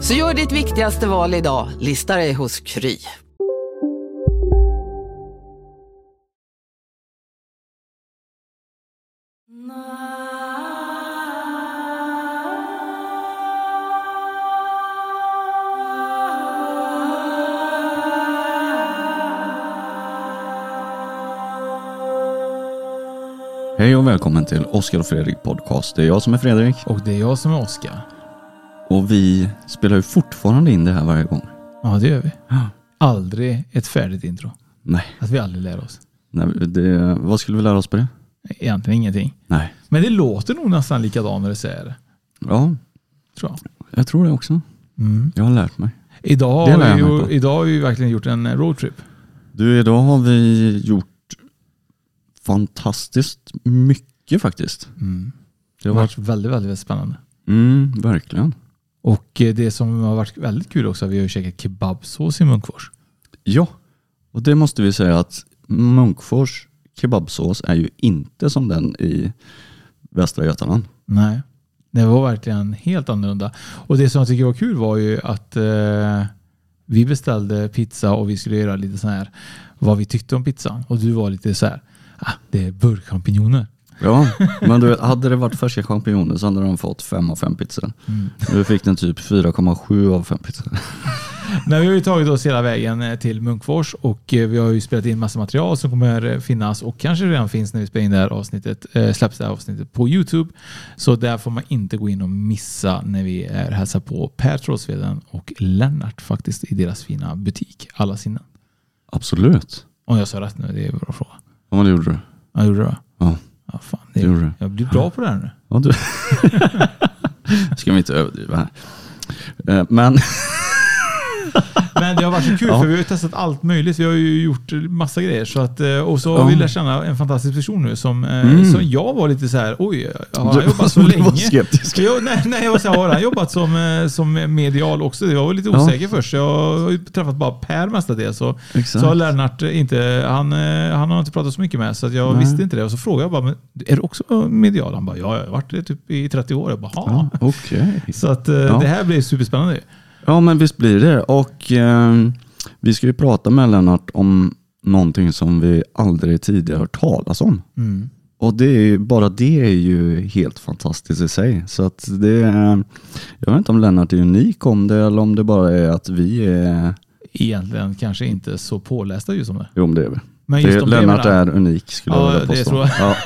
Så gör ditt viktigaste val idag, lista dig hos Kry. Hej och välkommen till Oskar och Fredrik podcast. Det är jag som är Fredrik Och det är jag som är Oskar. Och vi spelar ju fortfarande in det här varje gång. Ja, det gör vi. Aldrig ett färdigt intro. Nej, Att vi aldrig lär oss. nej det, vad skulle vi lära oss på det? Egentligen ingenting. Nej. Men det låter nog nästan likadant när du säger det. Ja, Tror jag. jag tror det också. Mm. Jag har lärt mig. Idag, Det har lär vi jag mig ju, på. idag har vi verkligen gjort en roadtrip. Du, idag har vi gjort fantastiskt mycket faktiskt. Mm. Det Det har har varit, varit väldigt, väldigt spännande. mm, verkligen. Och eh, det som har varit väldigt kul också, vi har ju käkat kebabsås i Munkfors. Ja, och det måste vi säga att Munkfors kebabsås är ju inte som den i Västra Götaland. Nej, det var verkligen helt annorlunda. Och det som jag tycker var kul var ju att eh, vi beställde pizza och vi skulle göra lite så här vad vi tyckte om pizzan. Och du var lite så här, ah, det är burkchampinjoner. Ja, men du vet, hade det varit färska champinjoner så hade de fått 5 av 5 pizzor. Nu fick den typ 4,7 av 5 pizzor. Men vi har ju tagit oss hela vägen eh, till Munkfors och eh, vi har ju spelat in massa material som kommer eh, finnas och kanske redan finns när vi spelar in det här avsnittet, släpps det här avsnittet på Youtube. Så där får man inte gå in och missa när vi är hälsar på Per Trådsveden och Lennart faktiskt i deras fina butik, Alla sinnen. Absolut. Om jag sa rätt nu, det är en bra fråga. Ja, men det gjorde du. Ja, gjorde du det? Ja, Ja, fan. det gjorde du. jag blir bra på det här nu. Ja, du. Ska vi inte överdriva här. Eh, Men Men det har varit så kul Ja. för vi har ju testat allt möjligt. Vi har ju gjort massa grejer. Så att, eh, och så har Ja. vi lärt känna en fantastisk person nu som, eh, Mm. som jag var lite så här, oj, har han Du- jobbat så du länge? var skeptisk. Jag, nej, nej, jag var så här, har han jobbat som, eh, som medial också? Jag var lite Ja. osäker först. Jag har ju träffat bara Per mestadels. Så, Exakt. så har Lennart inte, han, han har inte pratat så mycket med så jag Nej. visste inte det. Och så frågade jag bara, men är du också medial? Han bara, ja, jag har varit det typ i 30 år. Jag bara, Ja, ja. Okej. Så att Ja. det här blir superspännande. Ja, men visst blir det. Och eh, vi ska ju prata med Lennart om någonting som vi aldrig tidigare hört talas om. Mm. Och det är ju, bara det är ju helt fantastiskt i sig. Så att det är, jag vet inte om Lennart är unik om det eller om det bara är att vi är, Egentligen kanske inte så pålästa just om det. jo men det är vi. Men just Det, om Lennart det, är unik skulle Ja, jag vilja det påstå. tror jag.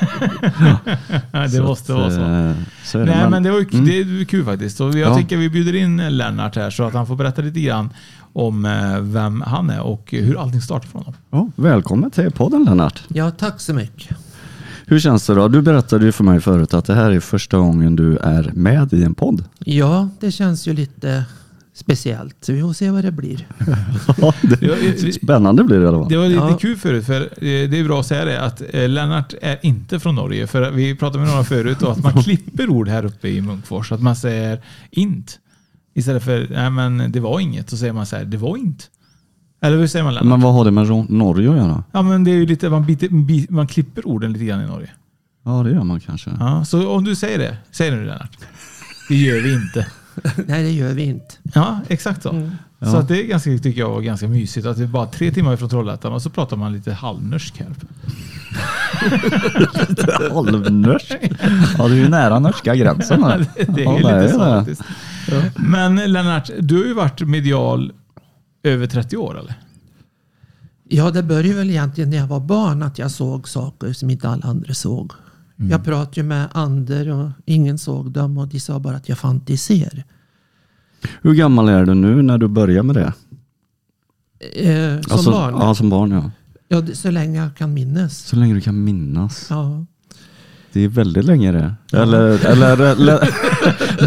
Ja, Nej, det så måste att, vara så. eh, så det. Nej, men det var mm. det är kul faktiskt. Och jag Ja. tänker vi bjuder in Lennart här så att han får berätta lite grann om eh, vem han är och hur allting startar för honom. ja, välkommen till podden Lennart. Ja, tack så mycket. Hur känns det då? Du berättade ju för mig förut att det här är första gången du är med i en podd. Ja, det känns ju lite speciellt. Så vi får se vad det blir. Ja, det, Det- spännande blir det i alla fall. Det var lite Ja. kul förut, för eh, det är bra att säga det, att eh, Lennart är inte från Norge. För vi pratade med några förut och att man klipper ord här uppe i Munkfors. Att man säger int. Istället för, nej men det var inget. Så säger man så här, det var inte. Eller hur säger man Lennart? Men vad har det med Norge att göra? Ja men det är ju lite, man, biter, bi- man klipper orden lite grann i Norge. Ja, det gör man kanske. Ja, så om du säger det, säg det nu Lennart. Det gör vi inte. Nej, det gör vi inte. Ja, exakt så. Mm. Så Ja. att det är ganska, tycker jag var ganska mysigt att det är bara tre timmar ifrån Trollhättan och så pratar man lite halvnorsk här. Halvnorsk. Ja, du är ju nära norska gränsen här. Det är Ja, lite det så det. faktiskt. Men Lennart, du har ju varit medial över 30 år eller? Ja, det började väl egentligen när jag var barn att jag såg saker som inte alla andra såg. Jag pratade ju med Ander och ingen såg dem och de sa bara att jag fantiserar. Hur gammal är du nu när du börjar med det? Eh, som Alltså, barn? Ja, som barn ja. Ja, så länge jag kan minnas. Så länge du kan minnas. Ja. Det är väldigt länge det. Eller, eller, eller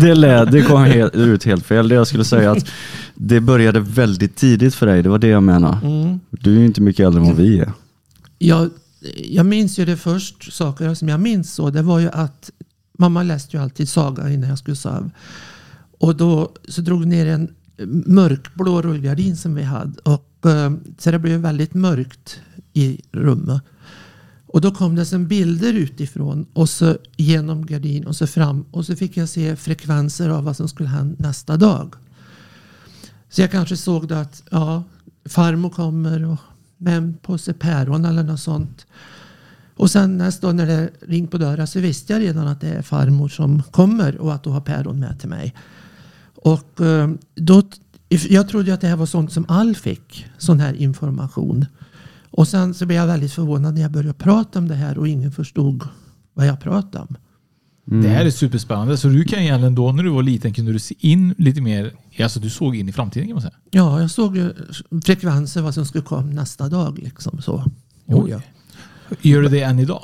det, lät, det kom helt, ut helt fel. Det jag skulle säga att det började väldigt tidigt för dig. Det var det jag menade. Mm. Du är ju inte mycket äldre än vad vi är. Jag, jag minns ju det först, saker som jag minns så, det var ju att mamma läste ju alltid saga innan jag skulle sova. Och då så drog hon ner en mörkblå rullgardin som vi hade. Och, eh, så det blev väldigt mörkt i rummet. Och då kom det som bilder utifrån och så genom gardin och så fram. Och så fick jag se frekvenser av vad som skulle hända nästa dag. Så jag kanske såg då att ja, farmor kommer och med en påse päron eller något sånt. Och sen nästa dag när det ringde på dörren så visste jag redan att det är farmor som kommer och att du har päron med till mig. Och eh, då, jag trodde att det här var sånt som all fick, sån här information. Och sen så blev jag väldigt förvånad när jag började prata om det här och ingen förstod vad jag pratade om. Det här är superspännande. Så du kan egentligen då när du var liten kunde du se in lite mer, alltså du såg in i framtiden kan man säga. Ja, jag såg ju frekvenser vad som skulle komma nästa dag. Liksom så. Jo, ja. Gör du det än idag?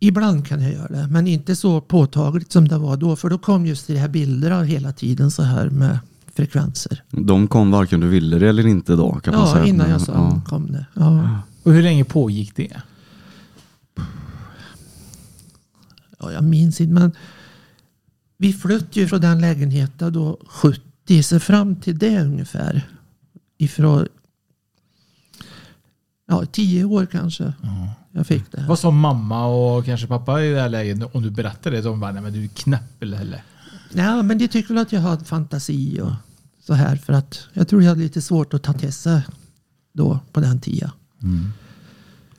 Ibland kan jag göra det, men inte så påtagligt som det var då. För då kom just de här bilderna hela tiden så här med frekvenser. De kom varken du ville det eller inte då kan man Ja, säga. innan jag sa ja. kom det. Ja. Och hur länge pågick det? Ja, jag minns inte, men vi flyttade ju från den lägenheten då 70, så fram till det ungefär. Ifrån ja, tio år kanske jag fick det. Vad sa mamma och kanske pappa i det här läget om du berättade det? De bara, nej men du är knäpp eller? Ja, men de tyckte väl att jag hade fantasi och så här. För att jag tror jag hade lite svårt att ta till sig då på den tiden.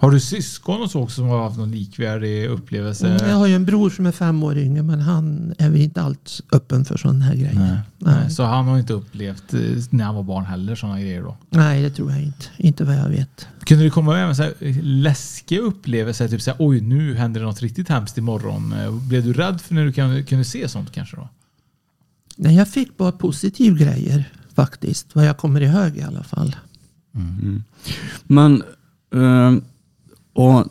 Har du syskon och så också som har haft någon likvärdig upplevelse? Mm, Jag har ju en bror som är fem år yngre men han är väl inte alls öppen för sådana här grejer. Nej. Nej. Så han har inte upplevt eh, när han var barn heller sådana grejer då? Nej, det tror jag inte. Inte vad jag vet. Kunde det komma även så här läskiga upplevelser? Typ så här, oj nu händer det något riktigt hemskt imorgon. Eh, Blev du rädd för när du kan- kunde se sånt kanske då? Nej, jag fick bara positiv grejer faktiskt. Vad jag kommer ihåg i alla fall. Men eh, och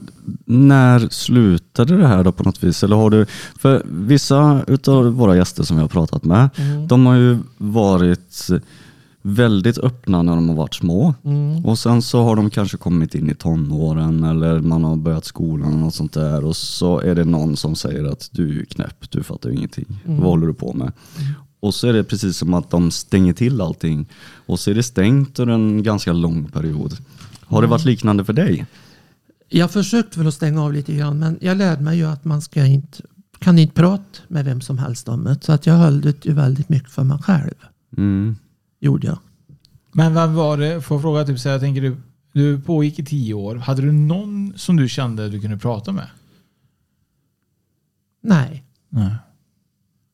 när slutade det här då på något vis? Eller har du, för vissa utav våra gäster som vi har pratat med, de har ju varit väldigt öppna när de har varit små. Och sen så har de kanske kommit in i tonåren eller man har börjat skolan och något sånt där och så är det någon som säger att du är knäpp, du fattar ju ingenting. Vad håller du på med? Och så är det precis som att de stänger till allting och så är det stängt under en ganska lång period. Har det varit liknande för dig? Jag försökte väl att stänga av lite grann men jag lärde mig ju att man ska inte, kan inte prata med vem som helst om det. Så att jag höll det ju väldigt mycket för mig själv. Mm. Gjorde jag. Men vad var det, får jag fråga, typ så här, jag tänker du, du pågick i tio år. Hade du någon som du kände du kunde prata med? Nej. Nej.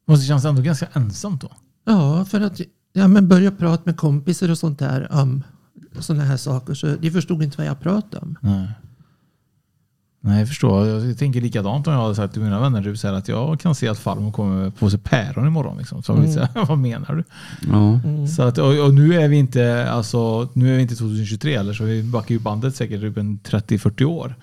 Måste kännas ändå ganska ensamt då? Ja, för att ja, men börja prata med kompisar och sånt där om sådana här saker. Så de förstod inte vad jag pratade om. Nej. Nej, jag förstår. Jag tänker likadant om jag hade sagt till mina vänner typ så här att jag kan se att farmor kommer på sig päron imorgon. Liksom. Så mm. här, vad menar du? Ja. Så att, och, och nu är vi inte alltså, nu är vi inte 2023 eller så vi backar ju bandet säkert typ en 30-40 år.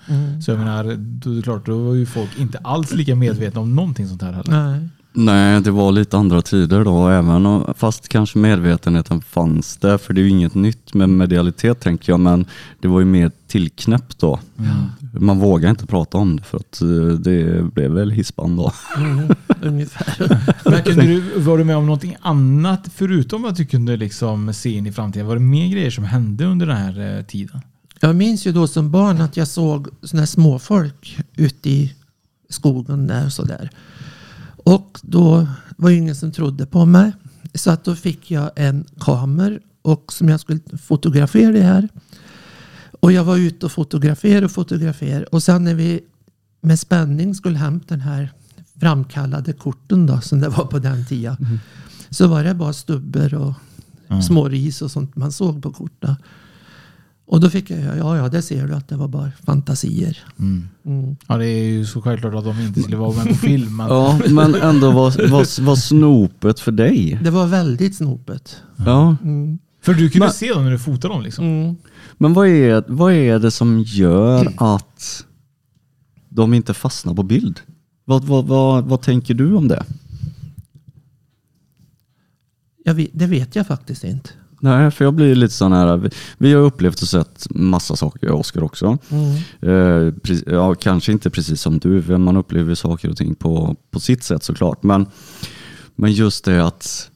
Så jag menar, då är det klart, då var ju folk inte alls lika medvetna om någonting sånt här heller. Nej. Nej, det var lite andra tider då, även om, fast kanske medvetenheten fanns där, för det är ju inget nytt med medialitet tänker jag, men det var ju mer tillknäppt då. Man vågar inte prata om det för att eh, det blev väl hispan då. Mm, ungefär. Men kunde du, var du med om någonting annat förutom att du kunde liksom se in i framtiden? Var det mer grejer som hände under den här eh, tiden? Jag minns ju då som barn att jag såg sådana här småfolk ute i skogen där och sådär. Och då var ju ingen som trodde på mig. Så att då fick jag en kamer och som jag skulle fotografera det här. Och jag var ute och fotograferade och fotograferade. Och sen när vi med spänning skulle hämta den här framkallade korten då som det var på den tiden. Så var det bara stubbar och små ris och sånt man såg på korten. Och då fick jag, ja ja, det ser du att det var bara fantasier. Mm. Mm. Ja, det är ju så självklart att de inte skulle vara med på film. Men... Ja, men ändå var, var, var snopet för dig. Det var väldigt snopet. Ja, Mm. För du kunde Men- se dem när du fotade dem liksom. Mm. men vad är, vad är det som gör att de inte fastnar på bild? Vad, vad, vad, vad tänker du om det? Jag vet, det vet jag faktiskt inte. Nej, för jag blir lite sån här, vi, vi har upplevt och sett massa saker, jag och Oskar också. Mm. Eh, pre- ja, kanske inte precis som du, för man upplever saker och ting på, på sitt sätt såklart. Men, men just det att,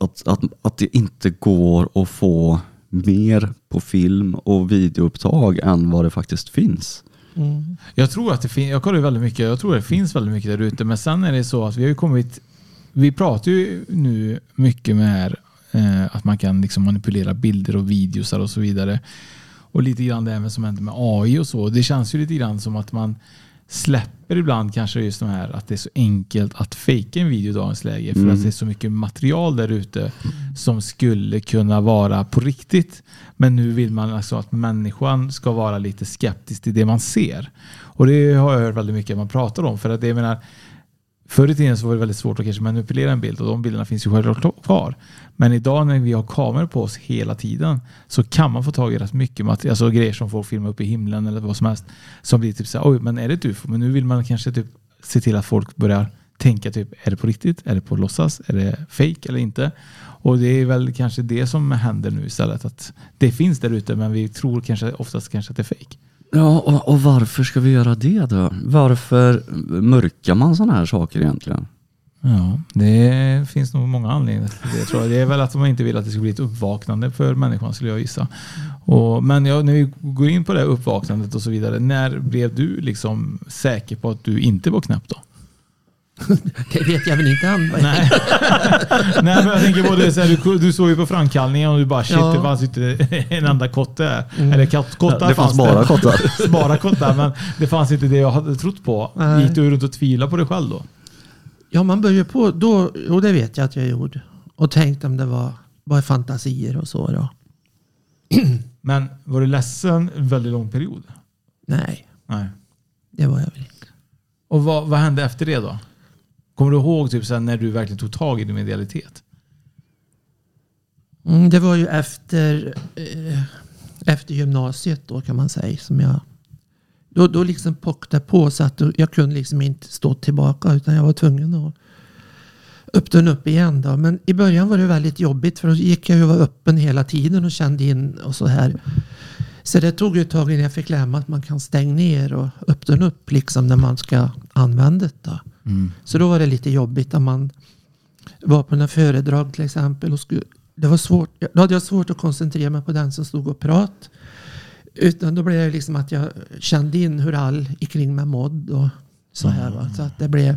att, att, att det inte går att få mer på film och videoupptag än vad det faktiskt finns. Mm. Jag tror att det finns, jag kollar väldigt mycket, jag tror det finns väldigt mycket där ute. Men sen är det så att vi har ju kommit, vi pratar ju nu mycket med att man kan liksom manipulera bilder och videos och så vidare. Och lite grann det även som händer med AI och så. Det känns ju lite grann som att man släpper ibland kanske just de här att det är så enkelt att fejka en video i dagens läge. För Mm. att det är så mycket material där ute som skulle kunna vara på riktigt. Men nu vill man alltså att människan ska vara lite skeptisk till det man ser. Och det har jag hört väldigt mycket att man pratar om. För att det, jag menar, Förr i tiden så var det väldigt svårt att kanske manipulera en bild och de bilderna finns ju självklart kvar. Men idag när vi har kameror på oss hela tiden så kan man få tag i rätt mycket material, alltså grejer som folk filmar upp i himlen eller vad som helst. Som blir typ så här, oj men är det ett ufo? Men nu vill man kanske typ se till att folk börjar tänka typ, är det på riktigt? Är det på låtsas? Är det fake eller inte? Och det är väl kanske det som händer nu istället. Att det finns där ute men vi tror kanske oftast kanske att det är fake. Ja, och, och varför ska vi göra det då? Varför mörkar man sådana här saker egentligen? Ja, det finns nog många anledningar till det. Tror jag. Det är väl att man inte vill att det ska bli ett uppvaknande för människan skulle jag gissa. Och, men ja, när vi går in på det här uppvaknandet och så vidare. När blev du liksom säker på att du inte var knäpp då? Det vet jag väl inte än. Nej. Nej men jag tänker på det, så här, du, du såg ju på framkallningen och du bara shit Ja. det fanns inte en enda kotte. Mm. Eller kottar det fanns bara kottar. bara kottar men det fanns inte det jag hade trott på. Nej. Gick du runt och tvivlade på dig själv då? Ja, man börjar på, då, och det vet jag att jag gjorde. Och tänkte om det var bara fantasier och så då. Men var du ledsen en väldigt lång period? Nej, Nej. det var jag väl inte. Och vad, vad hände efter det då? Kommer du ihåg typ sen när du verkligen tog tag i din medialitet? Mm, det var ju efter, eh, efter gymnasiet då kan man säga. Som jag, då, då liksom pockade på så att jag kunde liksom inte stå tillbaka utan jag var tvungen att öppna upp igen. Då. Men i början var det väldigt jobbigt för då gick jag ju och var öppen hela tiden och kände in och så här. Så det tog ju ett tag innan jag fick lära mig att man kan stänga ner och öppna upp liksom när man ska använda det. Då. Så då var det lite jobbigt när man var på några föredrag till exempel. Och skulle, det var svårt, då hade jag svårt att koncentrera mig på den som stod och pratade. Utan då blev det liksom att jag kände in hur all ikring mig mådde och så här. Va? Så att det blev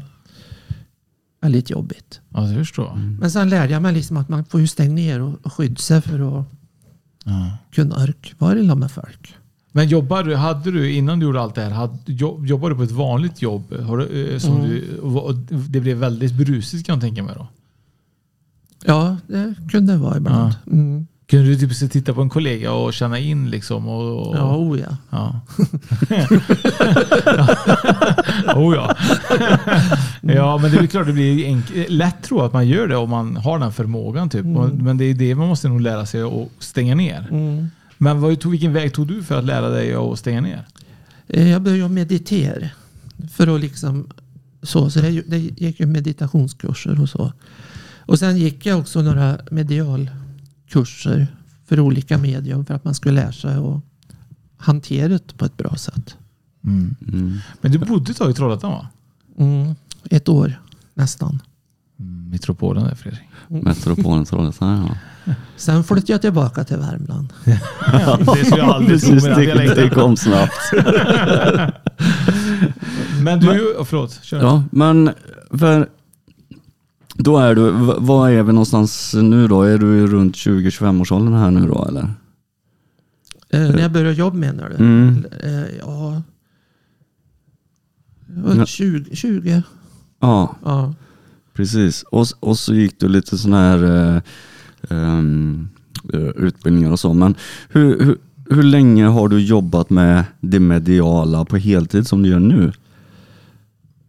väldigt jobbigt. Ja, det förstår jag. Men sen lärde jag mig liksom att man får ju stänga ner och, skydda sig för att Ja. kunna orka vara med folk. Men jobbar du, hade du innan du gjorde allt det här, hade, jobbade du på ett vanligt jobb? Har du, eh, som Mm. du, det blev väldigt brusigt kan jag tänka mig då? Ja, det kunde det vara ibland. Mm. Kunde du typ titta på en kollega och känna in liksom? Och, och, Ja, oh ja. Ja. oh ja. ja, men det är klart det blir enk- lätt tror jag att man gör det om man har den förmågan. Typ. Och- Men det är det man måste nog lära sig att stänga ner. Mm. Men vad, tog, vilken väg tog du för att lära dig att stänga ner? Eh, Jag började meditera. För att liksom så, så det, det gick ju meditationskurser och så. Och sen gick jag också några medialkurser för olika medium för att man skulle lära sig att hantera det på ett bra sätt. Mm. Men du bodde ett tag i Trollhättan va? Mm. Ett år nästan. Mm, metropolen där Fredrik. Metropolen Trollhättan, ja. Sen flyttade jag tillbaka till Värmland. det skulle jag aldrig tro Precis, med det, det kom snabbt. Men du, oh, förlåt. Kör. Ja, men för då är du, var är vi någonstans nu då? Är du runt 20-25 årsåldern här nu då eller? Eh, när jag började jobba menar du? Mm. Eh, ja. Ja. 20, 20. Ja, Ja. Precis. Och, och så gick du lite sådana här eh, eh, utbildningar och så. Men hur, hur, hur länge har du jobbat med det mediala på heltid som du gör nu?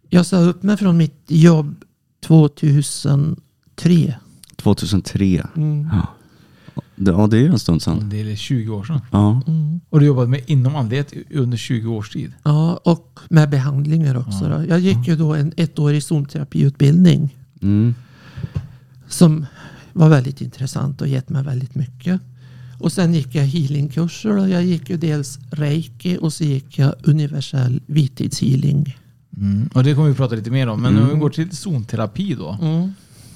Jag sa upp mig från mitt jobb 2003. 2003. Mm. Ja. Det, ja, det är ju en stund sedan. Det är 20 år sedan. Ja. Mm. Och du jobbat med inom andlighet under 20 års tid. Ja, och med behandlingar också. Ja. Då. Jag gick ju då en ettårig zonterapiutbildning Mm. som var väldigt intressant och gett mig väldigt mycket. Och sen gick jag healingkurser och jag gick ju dels reiki och så gick jag universell vittidshealing. Och det kommer vi prata lite mer om. Men Mm. om vi går till zonterapi då.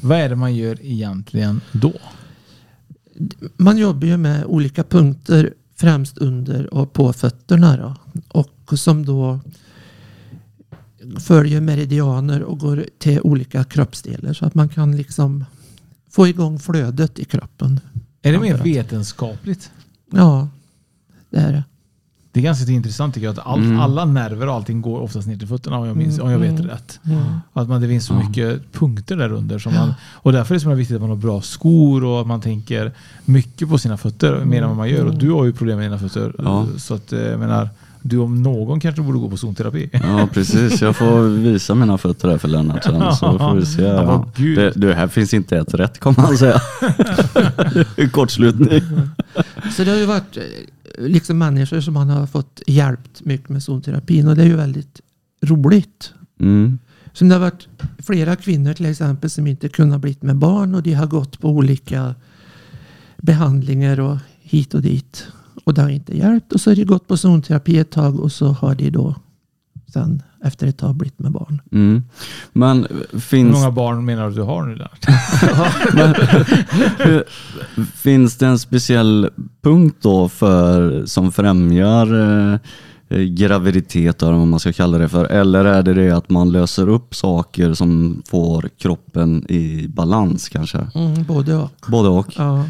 Vad är det man gör egentligen då? Man jobbar ju med olika punkter främst under och på fötterna då. Och som då följer meridianer och går till olika kroppsdelar så att man kan liksom få igång flödet i kroppen. Är det mer vetenskapligt? Ja, det är det. Det är ganska intressant tycker jag. Att all, Mm. Alla nerver och allting går oftast ner till fötterna om jag, minns, om jag vet Mm. rätt. Mm. Att man, det finns så mycket punkter där under. Som man, och därför är det så viktigt att man har bra skor och att man tänker mycket på sina fötter mer än vad man gör. Och du har ju problem med dina fötter. Ja. Så att, eh, jag menar, du om någon kanske borde gå på zonterapi. ja, precis. Jag får visa mina fötter här för Lennart sen så får vi se. Ja. Det, det här finns inte ett rätt kommer man säga. Kortslutning. Så det har ju varit eh, liksom människor som man har fått hjälpt mycket med zonterapin och det är ju väldigt roligt. Mm. Så det har varit flera kvinnor till exempel som inte kunnat bli med barn och de har gått på olika behandlingar och hit och dit. Och det har inte hjälpt. Och så har de gått på zonterapi ett tag och så har de då sen efter ett tag blivit med barn. Mm. Men Hur finns, många barn menar du att du har nu Lennart? hur- finns det en speciell punkt då för, som främjar eh, graviditet, eller vad man ska kalla det för? Eller är det det att man löser upp saker som får kroppen i balans kanske? Mm, både och. Både och. Ja.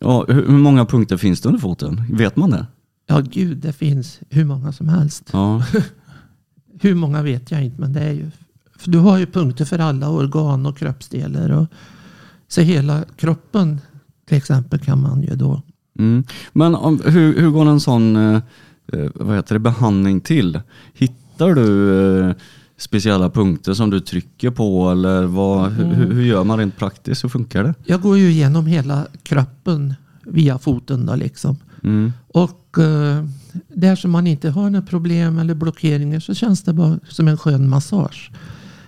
Ja, hur, många punkter finns det under foten? Vet man det? ja, gud, det finns hur många som helst. Ja, Hur många vet jag inte, men det är ju... Du har ju punkter för alla organ och kroppsdelar. Och, så hela kroppen till exempel kan man ju då... Mm. Men om, hur, hur går en sån eh, eh, vad heter det, behandling till? Hittar du eh, speciella punkter som du trycker på eller vad, hur, hur- hur gör man rent praktiskt? Hur funkar det? Jag går ju igenom hela kroppen via foten då liksom. Mm. Och eh, där som man inte har några problem eller blockeringar så känns det bara som en skön massage.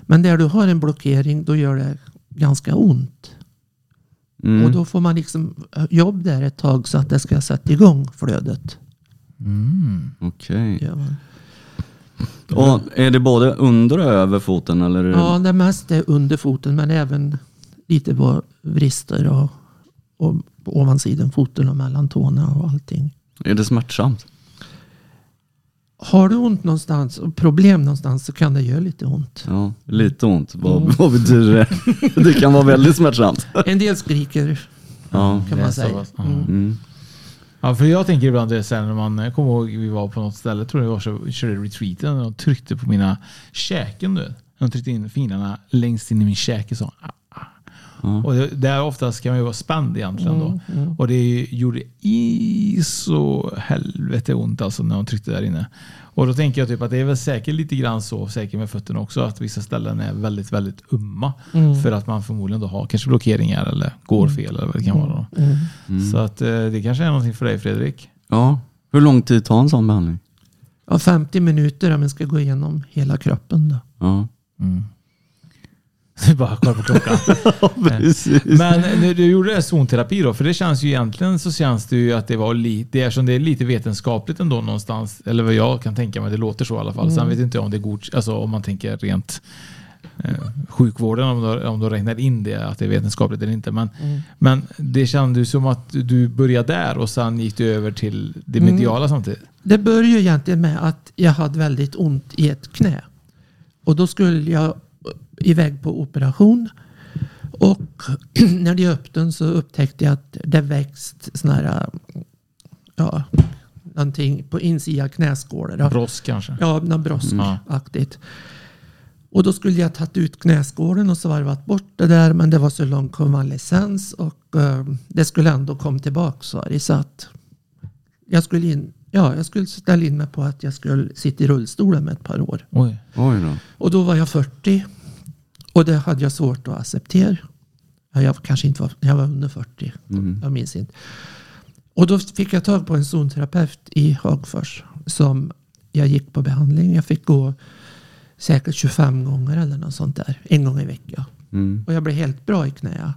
Men där du har en blockering då gör det ganska ont. Mm. Och då får man liksom jobb där ett tag så att det ska sätta igång flödet. Okej. Gör man. Och är det både under och över foten? Eller? Ja, det mesta är under foten men även lite på vrister och, och på ovansidan foten och mellan tårna och allting. Är det smärtsamt? Har du ont någonstans och problem någonstans så kan det göra lite ont. Ja, lite ont. Vad, vad betyder det? Det kan vara väldigt smärtsamt. En del skriker Ja. kan man säga. Ja. Mm. Ja, för jag tänker ibland det sen när man, kommer ihåg vi var på något ställe, tror jag var så, körde retreaten och de tryckte på mina käken nu. De tryckte in fingrarna längst in i min käke och sa Ja. Och det, där oftast kan man ju vara spänd egentligen då. Och det gjorde i så helvete ont alltså när de tryckte där inne. Och då tänker jag typ att det är väl säkert lite grann så, säkert med fötterna också, att vissa ställen är väldigt, väldigt umma. För att man förmodligen då har kanske blockeringar eller går fel eller vad det kan vara. Då. Mm. Så att eh, det kanske är någonting för dig Fredrik. ja. Hur lång tid tar en sån behandling? Ja, 50 minuter om man ska gå igenom hela kroppen. Då. Ja, Du bara kolla på klockan. precis. Men när du gjorde zonterapi då, för det känns ju egentligen så känns det ju att det var lite, det är som det är lite vetenskapligt ändå någonstans, eller vad jag kan tänka mig, det låter så i alla fall. Sen vet inte jag om det är god, alltså om man tänker rent eh, sjukvården, om du, om du räknar in det, att det är vetenskapligt eller inte. Men, men det kändes som att du började där och sen gick du över till det mediala samtidigt. Det började ju egentligen med att jag hade väldigt ont i ett knä. Och då skulle jag iväg på operation. Och när de öppnade den så upptäckte jag att det växt såna här, ja, någonting på insidan knäskålar. då. Brosk kanske. Ja, något broskaktigt. Och då skulle jag tagit ut knäskålen och svarvat bort det där. Men det var så lång konvalescens och eh, det skulle ändå komma tillbaka. Så, det, så att jag skulle, in, ja, jag skulle ställa in mig på att jag skulle sitta i rullstolen med ett par år. Oj. Oj då. Och då var jag 40. Och det hade jag svårt att acceptera. Ja, Jag kanske inte var, jag var under 40. Mm. Jag minns inte. Och då fick jag tag på en zonterapeut i Hagfors. Som jag gick på behandling. Jag fick gå säkert 25 gånger eller något sånt där. En gång i veckan. Mm. Och jag blev helt bra i knäa.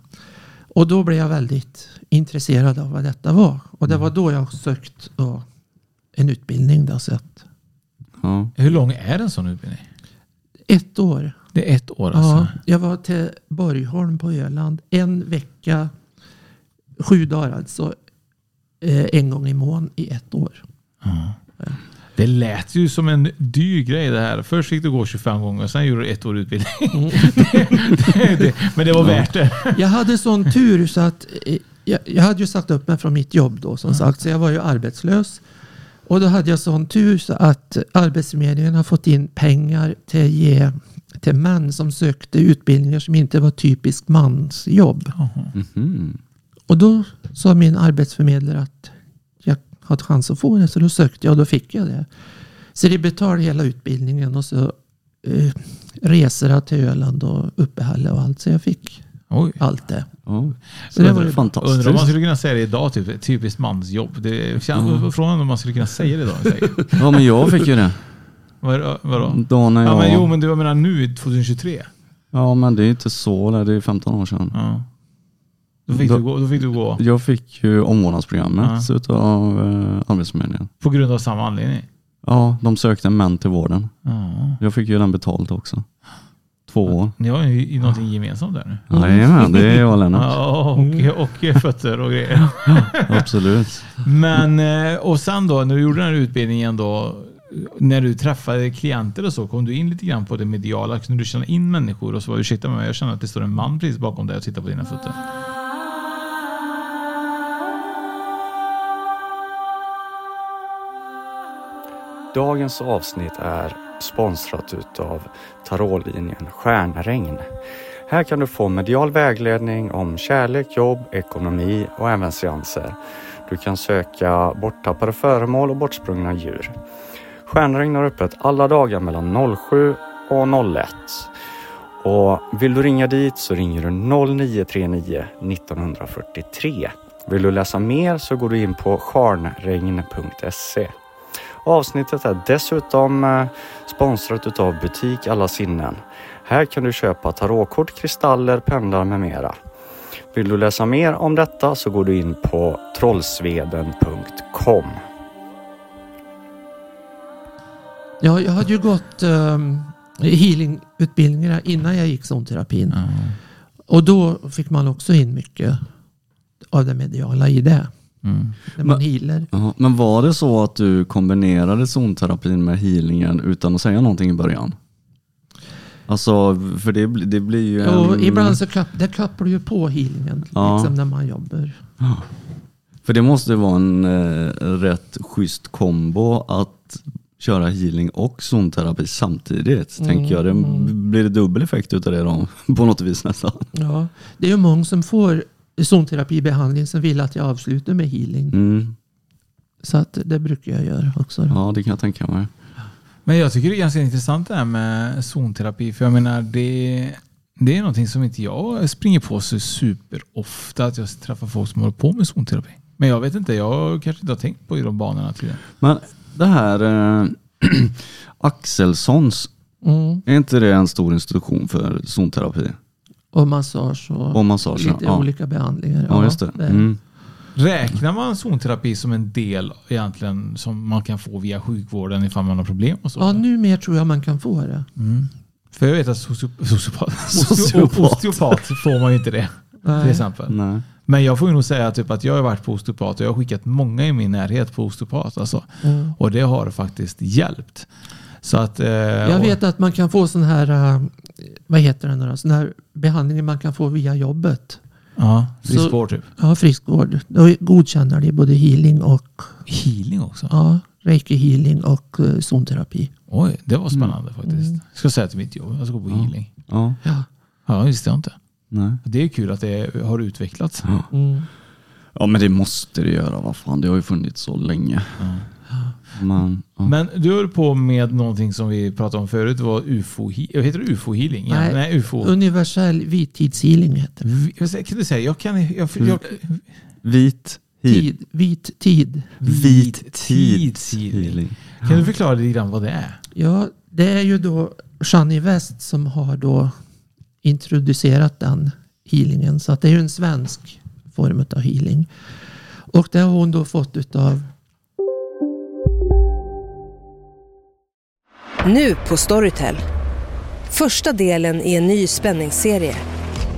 Och då blev jag väldigt intresserad av vad detta var. Och det var då jag sökt då en utbildning. Då, så att Ja. Hur lång är en sån utbildning? ett år. Det är ett år alltså? Ja, jag var till Borgholm på Öland en vecka, sju dagar alltså, eh, en gång i månaden i ett år. Ja. Det lät ju som en dyr grej det här. Först fick du gå 25 gånger, sen gjorde du ett år utbildning. det, det, det, men det var värt det. Jag hade sån tur så att eh, jag, jag hade ju sagt upp mig från mitt jobb då som sagt, så jag var ju arbetslös. Och då hade jag sån tur så att Arbetsförmedlingen har fått in pengar till, ge, till män som sökte utbildningar som inte var typiskt mansjobb. Mhm. Och då sa min arbetsförmedlare att jag hade chans att få det. Så då sökte jag och då fick jag det. Så det betalade hela utbildningen och så eh, resorna till Öland och uppehälle och allt. Så jag fick Oj. allt det. Ja. Så det det var fantastiskt. Undrar om man skulle kunna säga det idag, typ typiskt mansjobb. Det känns, Frågan om man skulle kunna säga det idag. Ja men jag fick ju det. Vad, vadå? Då när jag... Ja, men jo, men du jag menar nu 2023. Ja men det är inte så, det är 15 år sedan. Ja. Då, fick Då- du gå, då fick du gå Jag fick ju omvårdnadsprogrammet utav eh, Arbetsförmedlingen. på grund av samma anledning. Ja, de sökte män till vården. Ja. Jag fick ju den betalt också. Två år. Ni har ju någonting gemensamt där nu. Jajamän, det är jag och Lennart. Ja, och, och fötter och grejer. Absolut. Men, eh, och sen då, när du gjorde den här utbildningen då, när du träffade klienter och så, kom du in lite grann på det mediala? Kunde du känna in människor och så? Ursäkta mig, jag känner att det står en man precis bakom dig och tittar på dina fötter. Dagens avsnitt är sponsrat utav tarotlinjen Stjärnregn. Här kan du få medial vägledning om kärlek, jobb, ekonomi och även seanser. Du kan söka borttappade föremål och bortsprungna djur. Stjärnregn har öppet alla dagar mellan 07 och 01. Och vill du ringa dit så ringer du 0939 1943. Vill du läsa mer så går du in på stjärnregn.se. Avsnittet är dessutom eh, sponsrat utav Butik Alla Sinnen. Här kan du köpa tarotkort, kristaller, pendlar med mera. Vill du läsa mer om detta så går du in på trollsveden.com. Ja, jag hade ju gått um, healingutbildningar innan jag gick zonterapin. Och då fick man också in mycket av det mediala i det. Mm. När man healar. Ja, men var det så att du kombinerade zonterapin med healingen utan att säga någonting i början? Alltså, för det, det blir ju Och en... ibland så kap, det kopplar ju på healingen Ja. liksom när man jobbar. För det måste vara en eh, rätt schysst kombo att köra healing och zonterapi samtidigt. Tänker jag. Det, Blir det dubbel effekt utav det då? På något vis nästan. Ja, det är ju många som får zonterapibehandling som vill att jag avslutar med healing. Mm. Så att det brukar jag göra också. Då. Ja, det kan jag tänka mig. Men jag tycker det är ganska intressant det här med zonterapi. För jag menar, det, det är någonting som inte jag springer på så superofta. Att jag träffar folk som håller på med zonterapi. Men jag vet inte, jag kanske inte har tänkt på i de banorna tidigare. Men det här eh, Axelssons, Mm. är inte det en stor institution för zonterapi? Och massage och, Och massage, lite ja. olika behandlingar. Ja, just det. Mm. Räknar man zonterapi som en del egentligen som man kan få via sjukvården ifall man har problem och så? Ja, nu mer tror jag man kan få det. För jag vet att socio- sociopat, Sociopat. osteopat får man ju inte det. Till Nej. exempel. Nej. Men jag får ju nog säga typ att jag har varit på osteopat och jag har skickat många i min närhet på osteopat. Alltså. Mm. Och det har faktiskt hjälpt. Så att, eh, Jag och- vet att man kan få sån här, äh, vad heter det nu då? Sån här behandling man kan få via jobbet. Ja, friskvård typ. Ja, friskvård. Då godkänner de både healing och Healing också. ja, reiki healing och uh, zonterapi. Oj, det var spännande faktiskt. Jag ska säga till mitt jobb, jag ska gå på healing. Ja, Ja. Ja, det visste jag inte. Nej. Det är kul att det har utvecklats. Ja. Mm. Ja men det måste det göra, vad fan det har ju funnits så länge. Men, ja. Men du höll på med någonting som vi pratade om förut. Det var UFO, heter det UFO-healing? Ja, Nej. nej, UFO. Universell vittidshealing heter det. Kan du säga? Jag kan... Jag, jag, Vit heal. Tid, vit tid. Vit tidshealing. healing. Kan du förklara lite grann vad det är? Ja, det är ju då Jeannie West som har då introducerat den healingen. Så att det är ju en svensk form av healing. Och det har hon då fått utav Nu på Storytel. Första delen i en ny spänningsserie.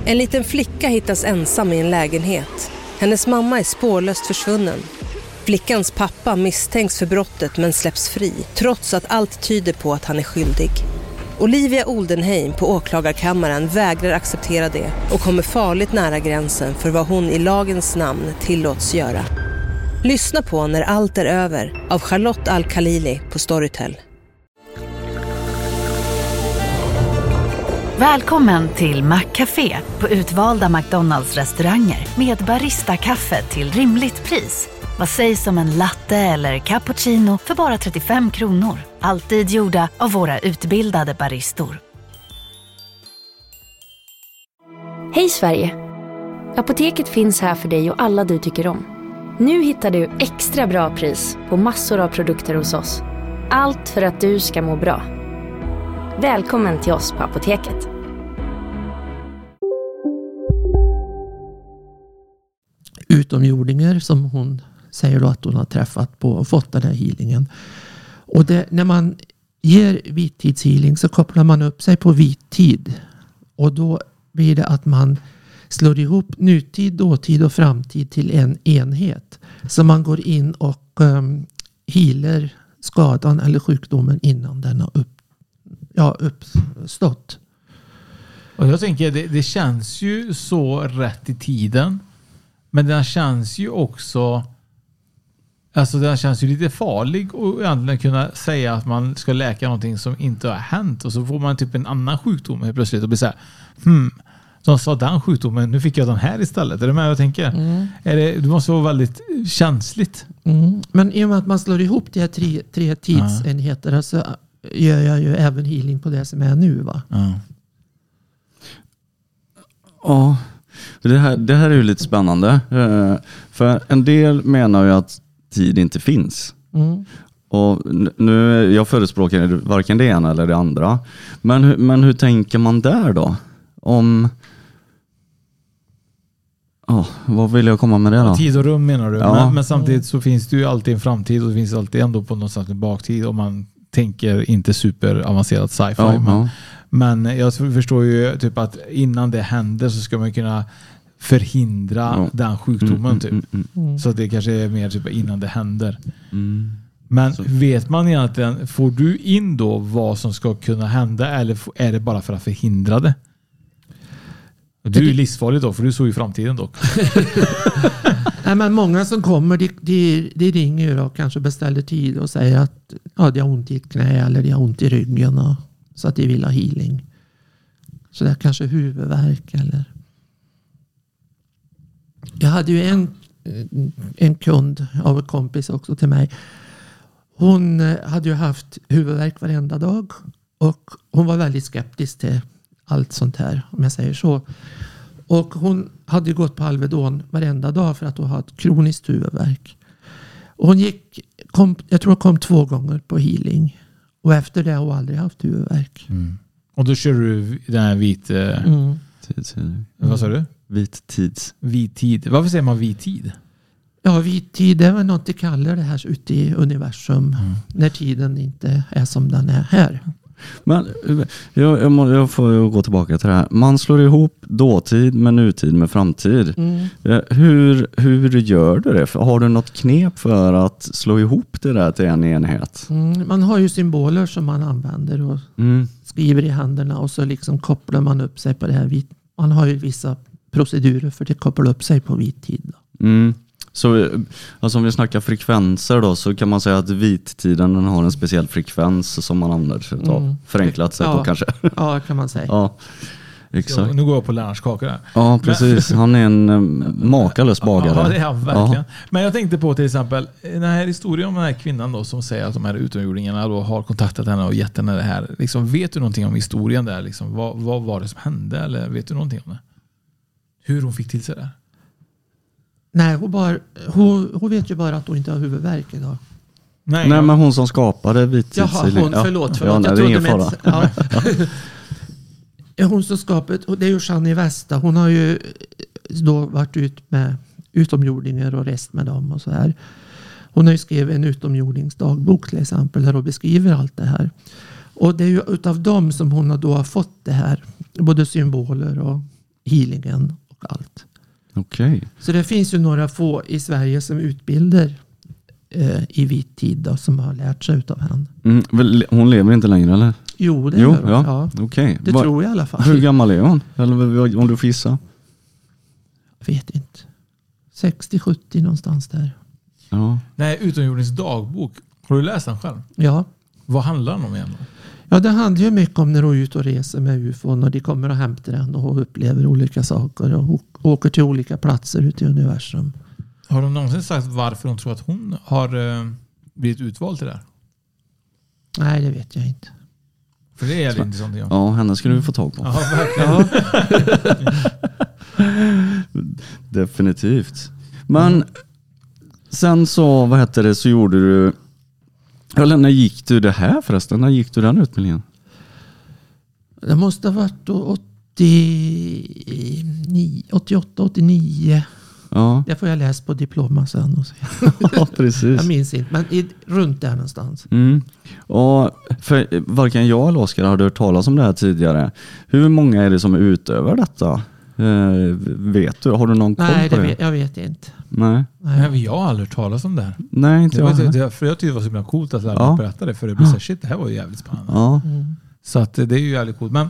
En liten flicka hittas ensam i en lägenhet. Hennes mamma är spårlöst försvunnen. Flickans pappa misstänks för brottet men släpps fri trots att allt tyder på att han är skyldig. Olivia Oldenheim på åklagarkammaren vägrar acceptera det och kommer farligt nära gränsen för vad hon i lagens namn tillåts göra. Lyssna på När allt är över av Charlotte Al-Khalili på Storytel. Välkommen till Maccafé på utvalda McDonalds restauranger med Baristakaffe till rimligt pris. Vad sägs om en latte eller cappuccino för bara 35 kronor? Alltid gjorda av våra utbildade baristor. Hej Sverige! Apoteket finns här för dig och alla du tycker om. Nu hittar du extra bra pris på massor av produkter hos oss. Allt för att du ska må bra. Välkommen till oss på Apoteket. utomjordingar som hon säger då att hon har träffat på och fått den här healingen. Och det, när man ger vittidshealing så kopplar man upp sig på vittid. Och då blir det att man slår ihop nutid, dåtid och framtid till en enhet. Så man går in och um, healer skadan eller sjukdomen innan den har upp, ja, uppstått. Och jag tänker, det, det känns ju så rätt i tiden. Men den känns ju också... Alltså den känns ju lite farlig att egentligen kunna säga att man ska läka någonting som inte har hänt och så får man typ en annan sjukdom helt plötsligt och blir så här, hmm, de sa den sjukdomen, nu fick jag den här istället. Är du med vad jag tänker? Är det, det måste vara väldigt känsligt. Mm. Men i och med att man slår ihop de här tre, tre tidsenheterna så gör jag ju även healing på det som är nu. Va? Ja. Ja, det här, det här är ju lite spännande. Eh, För en del menar ju att tid inte finns. Mm. Och nu, jag förespråkar varken det ena eller det andra. Men, men hur tänker man där då? Om... Ja, vad vill jag komma med det då? Tid och rum menar du. Ja. Men, men samtidigt så finns det ju alltid en framtid och det finns alltid ändå på någonstans en baktid om man tänker inte superavancerat sci-fi. Ja, men, ja. men jag förstår ju typ att innan det händer så ska man kunna förhindra Ja. den sjukdomen. Mm, typ. mm, mm, Mm. Så det kanske är mer typ innan det händer. mm. Men Så- vet man egentligen, får du in då vad som ska kunna hända eller är det bara för att förhindra det? Du är ju livsfarlig då, för du såg ju framtiden dock. Nej, men många som kommer de, de, de ringer ju och kanske beställer tid och säger att ja, de har ont i ett knä eller de har ont i ryggen. Och, så att de vill ha healing. Så det är kanske huvudvärk eller... Jag hade ju en, en kund av en kompis också till mig. Hon eh, hade ju haft huvudvärk varenda dag och hon var väldigt skeptisk till allt sånt här om jag säger så. Och hon hade ju gått på Alvedon varenda dag för att hon hade kroniskt huvudvärk. Och hon gick, kom, jag tror hon kom två gånger på healing. Och efter det har hon aldrig haft huvudvärk. Och då kör du den här vit... Eh, Mm. Vad sa du? Vit tids. Vit tid. Varför säger man vit tid? Ja, vit tid det är väl något de kallar det här ute i universum. När tiden inte är som den är här. Men jag, jag, må, jag får gå tillbaka till det här. Man slår ihop dåtid med nutid med framtid. Mm. Eh, Hur, hur gör du det? Har du något knep för att slå ihop det där till en enhet? Mm. Man har ju symboler som man använder och Mm. skriver i händerna och så liksom kopplar man upp sig på det här. Vit. Man har ju vissa procedurer för att koppla upp sig på vit tid. Då. Mm. Så eh, alltså om vi snackar frekvenser då så kan man säga att vittiden den har en speciell frekvens som man använder sig av. Mm. Förenklat sett Ja. då kanske. Ja, kan man säga. ja. Exakt. Så, nu går jag på Lennarts kakor här. Ja, precis. Han är en eh, makalös bagare. Ja, det är han verkligen. Men jag tänkte på till exempel den här historien om den här kvinnan då som säger att de här utomjordingarna då har kontaktat henne och gett henne det här. Liksom, vet du någonting om historien där? Liksom, vad, vad var det som hände? Eller vet du någonting om det? Hur hon fick till sig det? Nej, hon, bara, hon, hon vet ju bara att hon inte har huvudvärk idag. Nej, Nej, men hon som skapade Jaha, vittidshealing. hon, förlåt. Ja, förlåt. nej, jag det är ingen med fara. Ja. Ja, hon som skapat, och det är ju Jeannie Westa. Hon har ju då varit ut med utomjordingar och rest med dem och så här. Hon har ju skrivit en utomjordingsdagbok till exempel där hon beskriver allt det här. Och det är ju utav dem som hon har då har fått det här. Både symboler och healingen allt. Okej. Så det finns ju några få i Sverige som utbildar eh, i vit tid då, som har lärt sig utav henne. Mm, hon lever inte längre eller? Jo, det jo, gör hon. ja. Ja. Okej. Det Va- tror jag i alla fall. Hur gammal är hon? Eller om du får gissa? Jag vet inte. 60-70 någonstans där. Ja. Nej, Utomjordings dagbok. Har du läst den själv? Ja. Vad handlar den om egentligen? Ja, det handlar ju mycket om när hon är ute och reser med ufon och de kommer och hämtar den och upplever olika saker och åker till olika platser ute i universum. Har de någonsin sagt varför de tror att hon har eh, blivit utvald till det här? Nej, det vet jag inte. För det är jävligt intressant. Ja. Ja, henne skulle vi få tag på. Ja, verkligen. Definitivt. Men sen så, vad hette det, så gjorde du... Eller när gick du det här förresten? När gick du den utbildningen? Det måste ha varit då 89, 88, 89. Ja, Det får jag läsa på diploma sen. Och se. ja precis. Jag minns inte, men i, runt där någonstans. Mm. Och för varken jag eller Oskar hade hört talas om det här tidigare. Hur många är det som utövar detta? Eh, vet du? Har du någon koll Nej, på det vet, jag vet inte. Nej. Nej, men jag har aldrig hört talas om det här. Nej, inte Det jag var, heller. det, för jag tyckte det var så himla coolt att lära Ja. mig berätta det. För det blir så här, shit, det här var ju jävligt spännande. Ja. Så att det är ju jävligt coolt. Men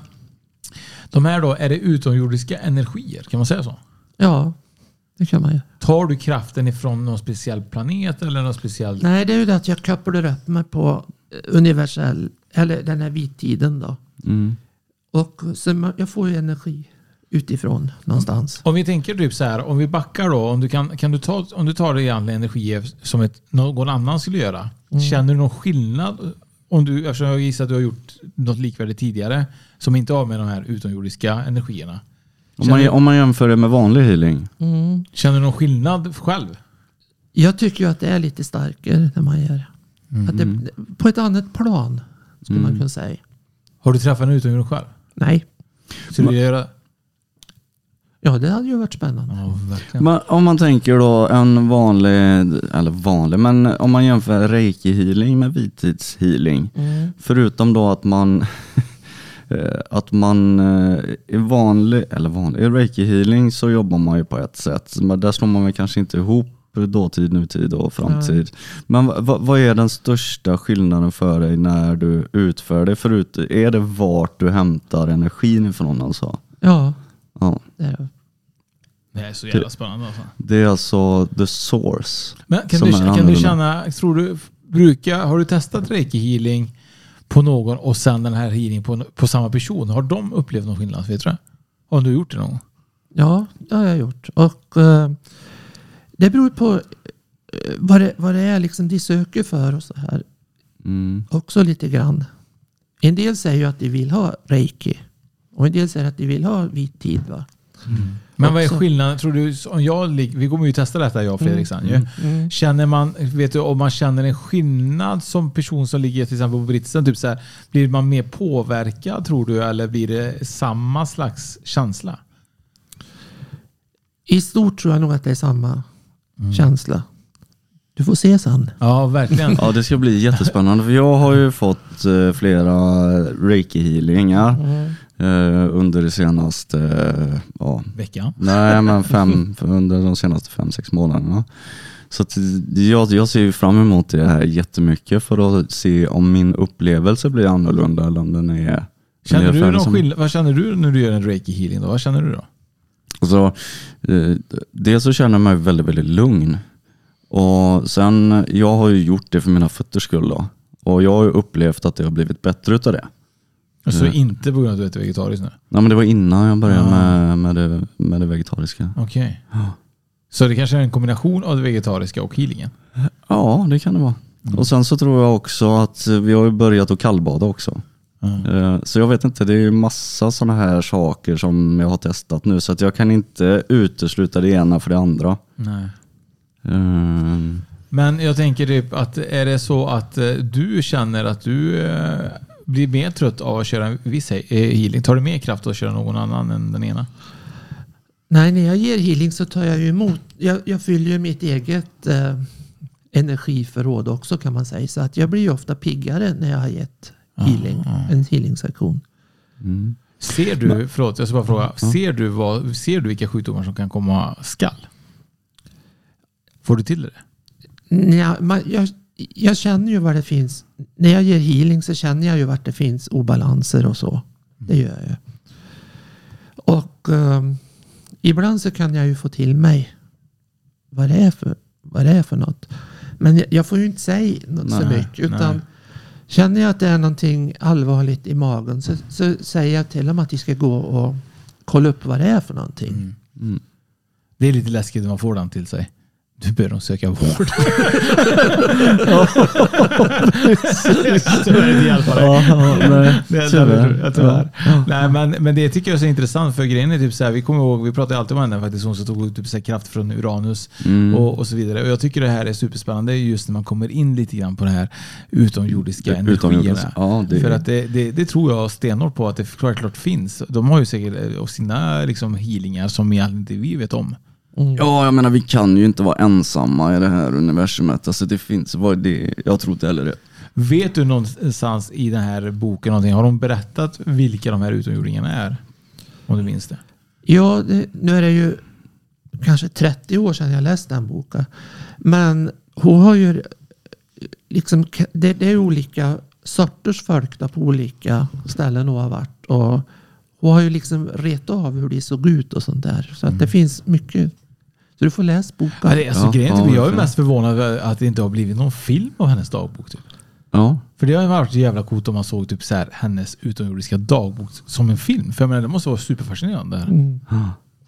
de här då, är det utomjordiska energier? Kan man säga så? Ja, det kan man ju. Tar du kraften ifrån någon speciell planet eller någon speciell... Nej, det är ju det att jag kopplar upp mig på eh, universell, eller den här vittiden då. Mm. Och så jag får ju energi utifrån någonstans. Om vi tänker typ så här, om vi backar då. Om du, kan, kan du, ta, om du tar det egentligen energier som ett, någon annan skulle göra. Känner du någon skillnad? Om du, eftersom jag gissar att du har gjort något likvärdigt tidigare. Som inte har med de här utomjordiska energierna. Om, man, om man jämför det med vanlig healing. Mm. Känner du någon skillnad själv? Jag tycker ju att det är lite starkare när man gör att det. På ett annat plan, skulle man kunna säga. Har du träffat en utomjording själv? Nej, Skulle du göra ja det hade ju varit spännande. Ja. Men om man tänker då en vanlig, eller vanlig, men om man jämför reiki healing med vittidshealing. Mm. Förutom då att man eh, att man eh, i vanlig, eller vanlig, i reiki healing så jobbar man ju på ett sätt. Men där slår man väl kanske inte ihop dåtid, nutid och framtid. Men va- va- vad är den största skillnaden för dig när du utför det? Förut, är det vart du hämtar energin ifrån alltså? Ja, Ja. det är det. Det är så jävla spännande alltså. Det är alltså the source. Men kan du, kan du känna, tror du, brukar, har du testat reiki healing på någon och sen den här healing på, på samma person? Har de upplevt någon skillnad? Vet du? Har du gjort det någon gång? Ja, det har jag gjort. Och eh, det beror på eh, vad, det, vad det är liksom de söker för och så här. Mm. Också lite grann. En del säger ju att de vill ha reiki. Och en del säger att de vill ha vit tid. Va? Men vad är skillnaden? Tror du, om jag, vi kommer ju testa detta jag och Fredrik sen ju. Mm. Känner man, vet du, om man känner en skillnad som person som ligger till exempel på britsen, typ så här, blir man mer påverkad tror du eller blir det samma slags känsla? I stort tror jag nog att det är samma Mm. känsla. Du får se sen. Ja, verkligen. Ja, det ska bli jättespännande för jag har ju fått eh, flera reiki-healingar eh, under det senaste, eh, ja, Veckan. nej men fem, under de senaste fem, sex månaderna. Så att jag, jag ser fram emot det här jättemycket för att se om min upplevelse blir annorlunda eller om den är Känner du någon som- vad känner du när du gör en reiki healing? Då? Vad känner du då? Så, eh, dels så känner jag mig väldigt, väldigt lugn. Och sen, jag har ju gjort det för mina fötters skull då. Och jag har ju upplevt att det har blivit bättre utav det. Så Eh, inte på grund av att du äter vegetariskt nu? Nej, men det var innan jag började Ah. med, med, det, med det vegetariska. Okej. Ja. Så det kanske är en kombination av det vegetariska och healingen? Ja, det kan det vara. Mm. Och sen så tror jag också att vi har börjat att kallbada också. Mm. Så jag vet inte, det är massa sådana här saker som jag har testat nu så att jag kan inte utesluta det ena för det andra. Nej. Eh, Men jag tänker typ att är det så att eh, du känner att du eh, blir mer trött av att köra en viss eh, healing? Tar du mer kraft av att köra någon annan än den ena? Nej, när jag ger healing så tar jag ju emot. Jag, jag fyller ju mitt eget eh, energiförråd också kan man säga. Så att jag blir ju ofta piggare när jag har gett healing, en healingsektion. mm. Ser du, förlåt jag ska bara fråga, ser du, vad, ser du vilka sjukdomar som kan komma skall? Får du till det? Nja, man, jag, jag känner ju var det finns. När jag ger healing så känner jag ju vart det finns obalanser och så. Det gör jag. Och ehm, ibland så kan jag ju få till mig vad det är för, vad det är för något. Men jag, jag får ju inte säga något så Nej, mycket. Utan nej. känner jag att det är någonting allvarligt i magen så, så säger jag till dem att de ska gå och kolla upp vad det är för någonting. Mm. Det är lite läskigt när man får den till sig. Du bör nog söka vård. Tyvärr inte hjälpa dig. Ja, ja, nej, Det är tyvärr. tyvärr. tyvärr. Nej, men, men det tycker jag är så intressant för grejen är typ så här, vi kommer ihåg, vi pratade alltid om henne faktiskt, hon som tog typ så här kraft från Uranus Mm. och, och så vidare. Och jag tycker det här är superspännande just när man kommer in lite grann på det här utomjordiska Utomjordiska, energierna. ja, det- För att det, det, det tror jag stenhårt på att det självklart finns. De har ju säkert eh, sina liksom healingar som egentligen inte vi vet om. Mm. Ja, jag menar vi kan ju inte vara ensamma i det här universumet. Alltså det finns, vad det, jag tror inte heller det. Vet du någonstans i den här boken någonting? Har de berättat vilka de här utomjordingarna är? Om du minns det? Ja, det, nu är det ju kanske 30 år sedan jag läste den boken. Men hon har ju liksom, det, det är olika sorters folk på olika ställen hon har varit. Och hon har ju liksom ret av hur det såg ut och sånt där. Så att det finns mycket. Så du får läsa boken. Ja, det, alltså, Ja, grejen är ja, typ, jag är mest förvånad över att det inte har blivit någon film av hennes dagbok. Typ. Ja, För det har ju varit jävla coolt om man såg typ så här, hennes utomjordiska dagbok som en film. För jag menar, det måste vara superfascinerande. Mm.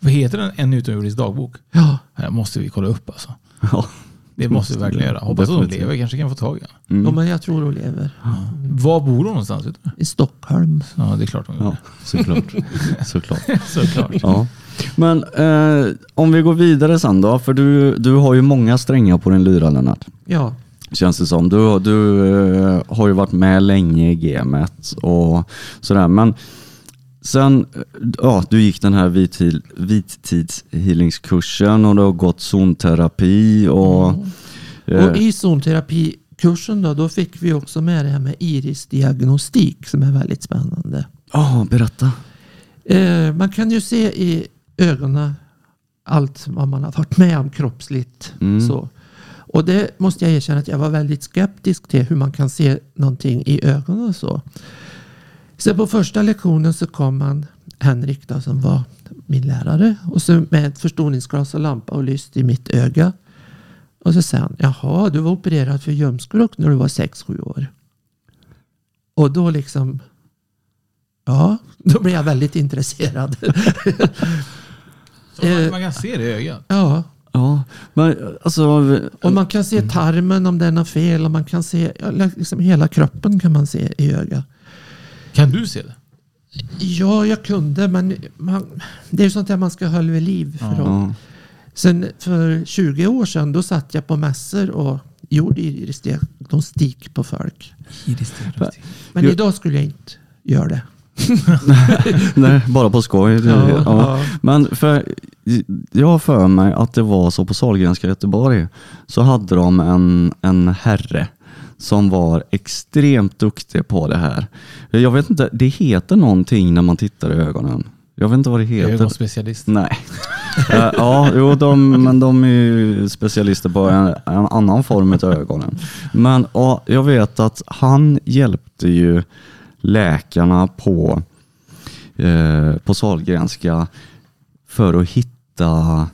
Vad heter den? En utomjordisk dagbok? Ja, Det måste vi kolla upp alltså. ja. Det måste vi verkligen göra. Hoppas att hon lever. Kanske kan få tag i henne. ja, Mm. men jag tror hon lever. Var bor hon någonstans? Vet du? I Stockholm. Ja, det är klart hon gör. ja såklart. såklart. Såklart. Ja. Men eh, om vi går vidare sen då, för du, du har ju många strängar på din lyra Lennart. Ja, Känns det som. Du, du eh, har ju varit med länge i gamet och sådär. Men sen, ja, du gick den här vittid, vittidshealingskursen och du har gått zonterapi och... eh, och i zonterapikursen då, då fick vi också med det här med irisdiagnostik som är väldigt spännande. Ja, berätta. Eh, man kan ju se i ögonen allt vad man har varit med om kroppsligt. Mm. Så. Och det måste jag erkänna att jag var väldigt skeptisk till hur man kan se någonting i ögonen och så. Så på första lektionen så kom man, Henrik då, som var min lärare, och så med ett förstoringsglas och lampa och lyst i mitt öga. Och så sa han, jaha, du var opererad för ljumskbråck när du var 6-7 år. Och då liksom, ja, då blev jag väldigt intresserad. Så man, Eh, man kan se det i ögat. ja, Ja, men alltså... och man kan se tarmen om den har fel och man kan se, liksom hela kroppen kan man se i ögat. Kan du se det? Ja, jag kunde, men man, det är ju sånt där man ska hålla vid liv. För att, Ja, Sen för 20 år sedan då satt jag på mässor och gjorde irisdiagnostik på folk. Men Jo. idag skulle jag inte göra det. nej, bara på skoj. Ja, ja. ja. Men för, jag har för mig att det var så på Sahlgrenska Göteborg, så hade de en, en herre som var extremt duktig på det här. Jag vet inte, det heter någonting när man tittar i ögonen. Jag vet inte vad det heter. Ögonspecialist. Nej. Eh, ja, jo, de, men de är ju specialister på en, en annan form av ögonen. Men ja, jag vet att han hjälpte ju läkarna på, eh, på Sahlgrenska för att hitta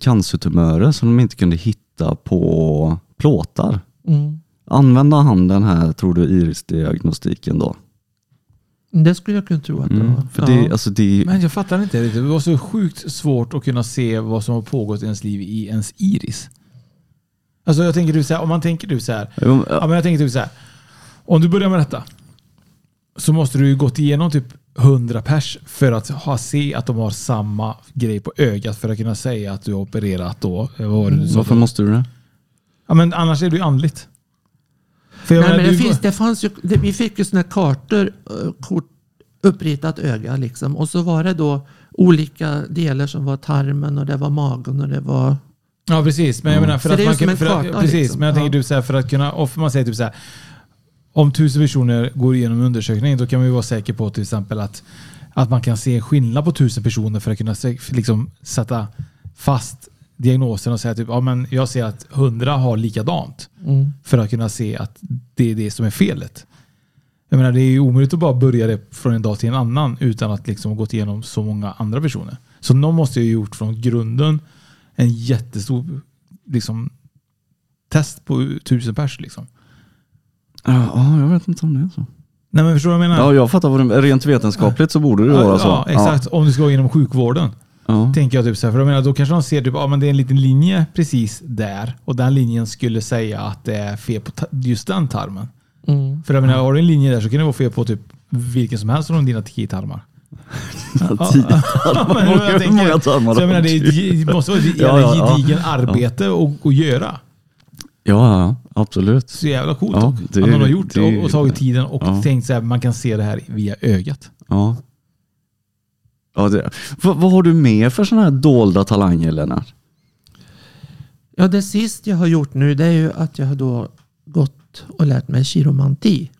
cancertumörer som de inte kunde hitta på plåtar. Mm. Använde han den här, tror du, irisdiagnostiken då? Det skulle jag kunna tro att det Mm. var. För det, alltså det, Men jag fattar inte riktigt. Det var så sjukt svårt att kunna se vad som har pågått i ens liv i ens iris. Alltså jag tänker du så här, om man tänker du så här. Ja, men jag tänker typ så här. Om du börjar med detta så måste du ju gått igenom typ 100 pers för att ha, se att de har samma grej på ögat för att kunna säga att du har opererat då. Vad var sa varför då? måste du det? Ja, men annars är det ju andligt. För jag Nej, menar, men det du- finns, det fanns ju, det, vi fick ju såna kartor, eh, kort, uppritat öga liksom. Och så var det då olika delar som var tarmen och det var magen och det var... Ja precis, men jag menar för Så att man kan, för att, precis, liksom. men jag tänker Ja. du så här, för att kunna, och man säger typ så här. Om tusen personer går igenom undersökningen, då kan man vara säker på till exempel att, att man kan se en skillnad på tusen personer för att kunna liksom, sätta fast diagnosen och säga typ, ja men jag ser att hundra har likadant. Mm. För att kunna se att det är det som är felet. Jag menar, det är ju omöjligt att bara börja det från en dag till en annan utan att liksom gått igenom så många andra personer. Så någon måste ju ha gjort från grunden en jättestor liksom, test på tusen pers. Liksom. Ja, ja, jag vet inte om det är så. Nej men förstår du vad jag menar? Ja, jag fattar vad du Rent vetenskapligt så borde det Ja, vara så. ja, exakt. Om du ska gå inom sjukvården. Ja. Tänker jag typ så här, för jag menar, då kanske de ser typ, ja, men det är en liten linje precis där och den linjen skulle säga att det är fel på just den tarmen. Mm. För jag menar, har du en linje där så kan det vara fel på typ vilken som helst av dina tarmar. Ja, tio tarmar. men jag Hur tänker- många tarmar Så jag menar, det, är, det måste vara ett Ja, ja, ja. gedigen arbete att, att göra. Ja, ja, absolut. Så jävla coolt Ja, det- att någon har gjort det det- och, och tagit tiden och ja. tänkt så här, man kan se det här via ögat. Ja. ja det, vad, vad har du mer för sådana här dolda talanger Lennart? Ja, det sist jag har gjort nu det är ju att jag har då gått och lärt mig kiromanti.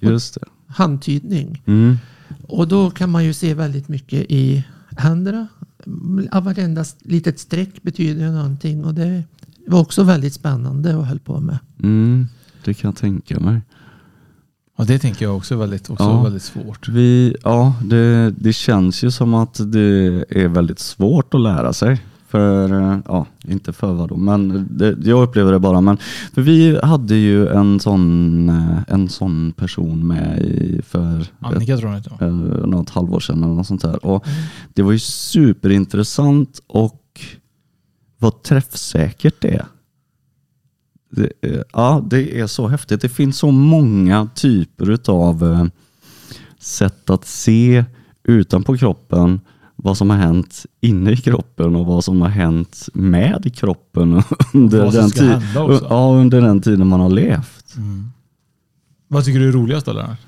Just det. Handtydning. Mm. Och då kan man ju se väldigt mycket i händerna. Varenda litet streck betyder ju någonting och det var också väldigt spännande och höll på med. Mm. Det kan jag tänka mig. Och det tänker jag också är väldigt, också Ja. väldigt svårt. Vi, ja, det, det känns ju som att det är väldigt svårt att lära sig. För, ja, inte för vad då, men det, jag upplever det bara. Men, för vi hade ju en sån, en sån person med i för Annika tror jag eh, något halvår sedan eller något sånt där. Och Det var ju superintressant och vad träffsäkert det är. Det, ja, det är så häftigt. Det finns så många typer av sätt att se utanpå kroppen vad som har hänt inne i kroppen och vad som har hänt med kroppen under, den, tid, ja, under den tiden man har levt. Vad tycker du är roligast då Lennart?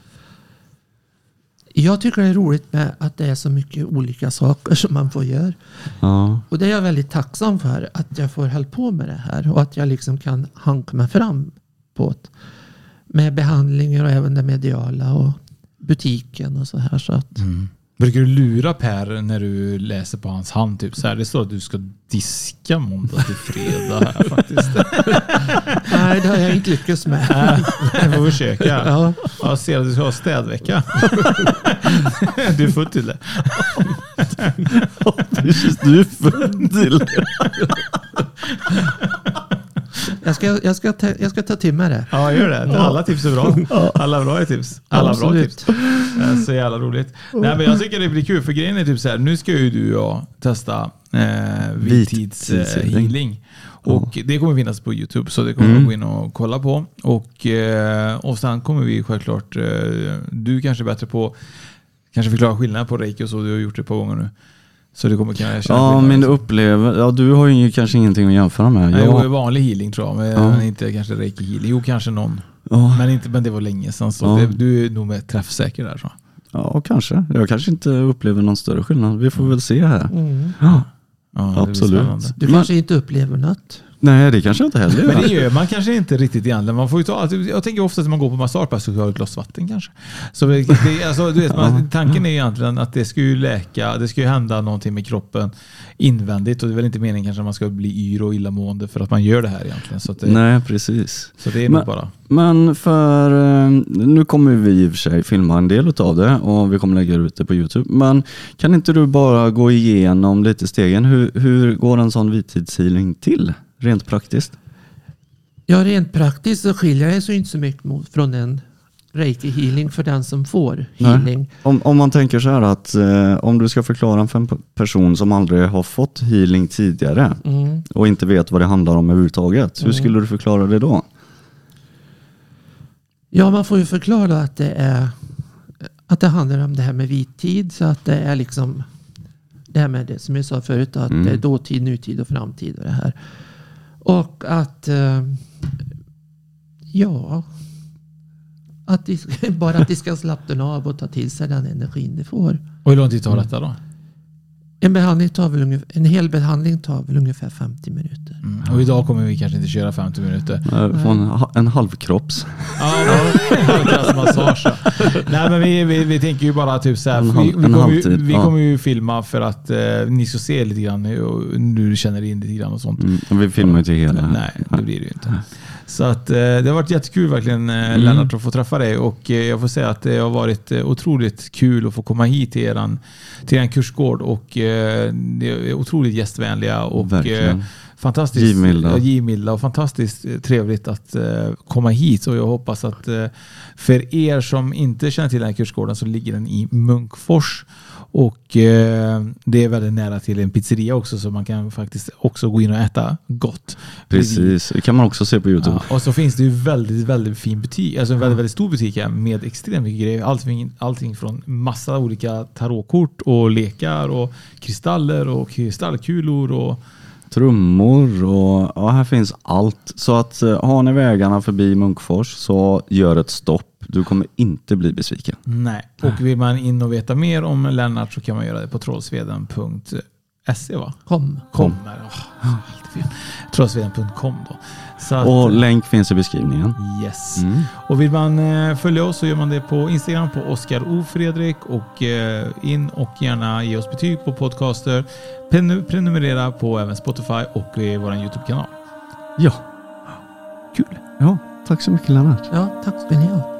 Jag tycker det är roligt med att det är så mycket olika saker som man får göra. Ja. Och det är jag väldigt tacksam för att jag får hålla på med det här och att jag liksom kan hanka mig fram på det. Med behandlingar och även det mediala och butiken och så här. Så att, Brukar du lura Per när du läser på hans hand? Typ så här, det står att du ska diska måndag till fredag här faktiskt. Nej, det har jag inte lyckats med. Jag får försöka. Ja. Jag ser att du ska ha städvecka. Du är född till det. Precis, du är född till det. Jag ska, jag, ska ta, jag ska ta till mig det. Ja, gör det. Alla tips är bra. Alla bra är tips. Alla bra Absolut. tips. Det är så jävla roligt. Nej, men jag tycker det blir kul för grejen är typ så här. Nu ska ju du och jag testa eh, vittidshealing. Vittidshealing. healing och det kommer finnas på Youtube så det kommer Mm. gå in och kolla på. Och, eh, och sen kommer vi självklart, eh, du kanske är bättre på kanske förklara skillnaden på reiki och så. Du har gjort det ett par gånger nu. Så du kommer kunna känna Ja, men också. upplever, ja, du har ju kanske ingenting att jämföra med. Nej, Jag, jo, vanlig healing tror jag, men Ja. inte kanske reiki healing. Jo, kanske någon. ja, Men, inte, men det var länge sedan, så Ja. det, du är nog mer träffsäker där. Så. ja, kanske. Jag kanske inte upplever någon större skillnad. Vi får väl se här. Mm. Ja, absolut. Du Men- kanske inte upplever något. Nej, det kanske jag inte heller Men det gör. gör man kanske inte riktigt egentligen. Man får ju ta, jag tänker ofta att man går på massage ska ha ett glas vatten kanske. Så det, alltså, du vet, man, tanken är egentligen att det ska ju läka, det ska ju hända någonting med kroppen invändigt och det är väl inte meningen kanske att man ska bli yr och illamående för att man gör det här egentligen. Så, det, Nej, precis. så det är Men- bara... Men för, eh, nu kommer vi i och för sig filma en del av det och vi kommer lägga ut det på Youtube. Men kan inte du bara gå igenom lite stegen? Hur, hur går en sån vittidshealing till? Rent praktiskt? Ja, rent praktiskt så skiljer det sig inte så mycket mot, från en reiki healing för den som får Nej. healing. Om, om man tänker så här att eh, om du ska förklara för en pe- person som aldrig har fått healing tidigare Mm. och inte vet vad det handlar om överhuvudtaget. Hur Mm. skulle du förklara det då? Ja, man får ju förklara att det är att det handlar om det här med vit tid. Så att det är liksom det här med det som jag sa förut. Att Mm. det är dåtid, nutid och framtid och det här. Och att eh, ja, att de, bara att de ska slappna av och ta till sig den energin de får. Och hur lång tid tar detta då? En, behandling tar väl ungefär, en hel behandling tar väl ungefär 50 minuter. Mm. Och idag kommer vi kanske inte köra 50 minuter. Eh, Få en, ha- en halvkropps. Ja, halvklassmassage. Nej men vi, vi, vi tänker ju bara typ så här. Vi, halv- vi, en kommer, ju, halvtid, vi ja. kommer ju filma för att eh, ni ska se lite grann hur du känner in lite grann och sånt. Mm. och Vi filmar ju till hela. Nej, det blir det ju inte. Så att, eh, det har varit jättekul verkligen eh, Mm. Lennart att få träffa dig och eh, jag får säga att det har varit otroligt kul att få komma hit till eran, till eran kursgård och det är otroligt gästvänliga och Verkligen. Fantastiskt Givmilda. givmilda och fantastiskt eh, trevligt att eh, komma hit och jag hoppas att eh, för er som inte känner till den här kursgården så ligger den i Munkfors och det är väldigt nära till en pizzeria också så man kan faktiskt också gå in och äta gott. Precis, det kan man också se på Youtube. Ja, och så finns det ju väldigt, väldigt fin butik, alltså en väldigt, väldigt stor butik här med extremt mycket grejer. Allting, allting från massa olika tarotkort och lekar och kristaller och kristallkulor och Trummor och ja, här finns allt. Så att eh, har ni vägarna förbi Munkfors så gör ett stopp. Du kommer inte bli besviken. nej. Och vill man in och veta mer om Lennart så kan man göra det på trollsveden.se va? Kom. Kom. Oh. Trollsveden.com då. Att, Och länk finns i beskrivningen. Yes. Mm. Och vill man eh, följa oss så gör man det på Instagram på Oskar O Fredrik och eh, in och gärna ge oss betyg på podcaster. Prenum- prenumerera på även Spotify och eh, vår YouTube-kanal. Ja. Kul. Ja, tack så mycket Lennart. Ja, tack ska ni ha.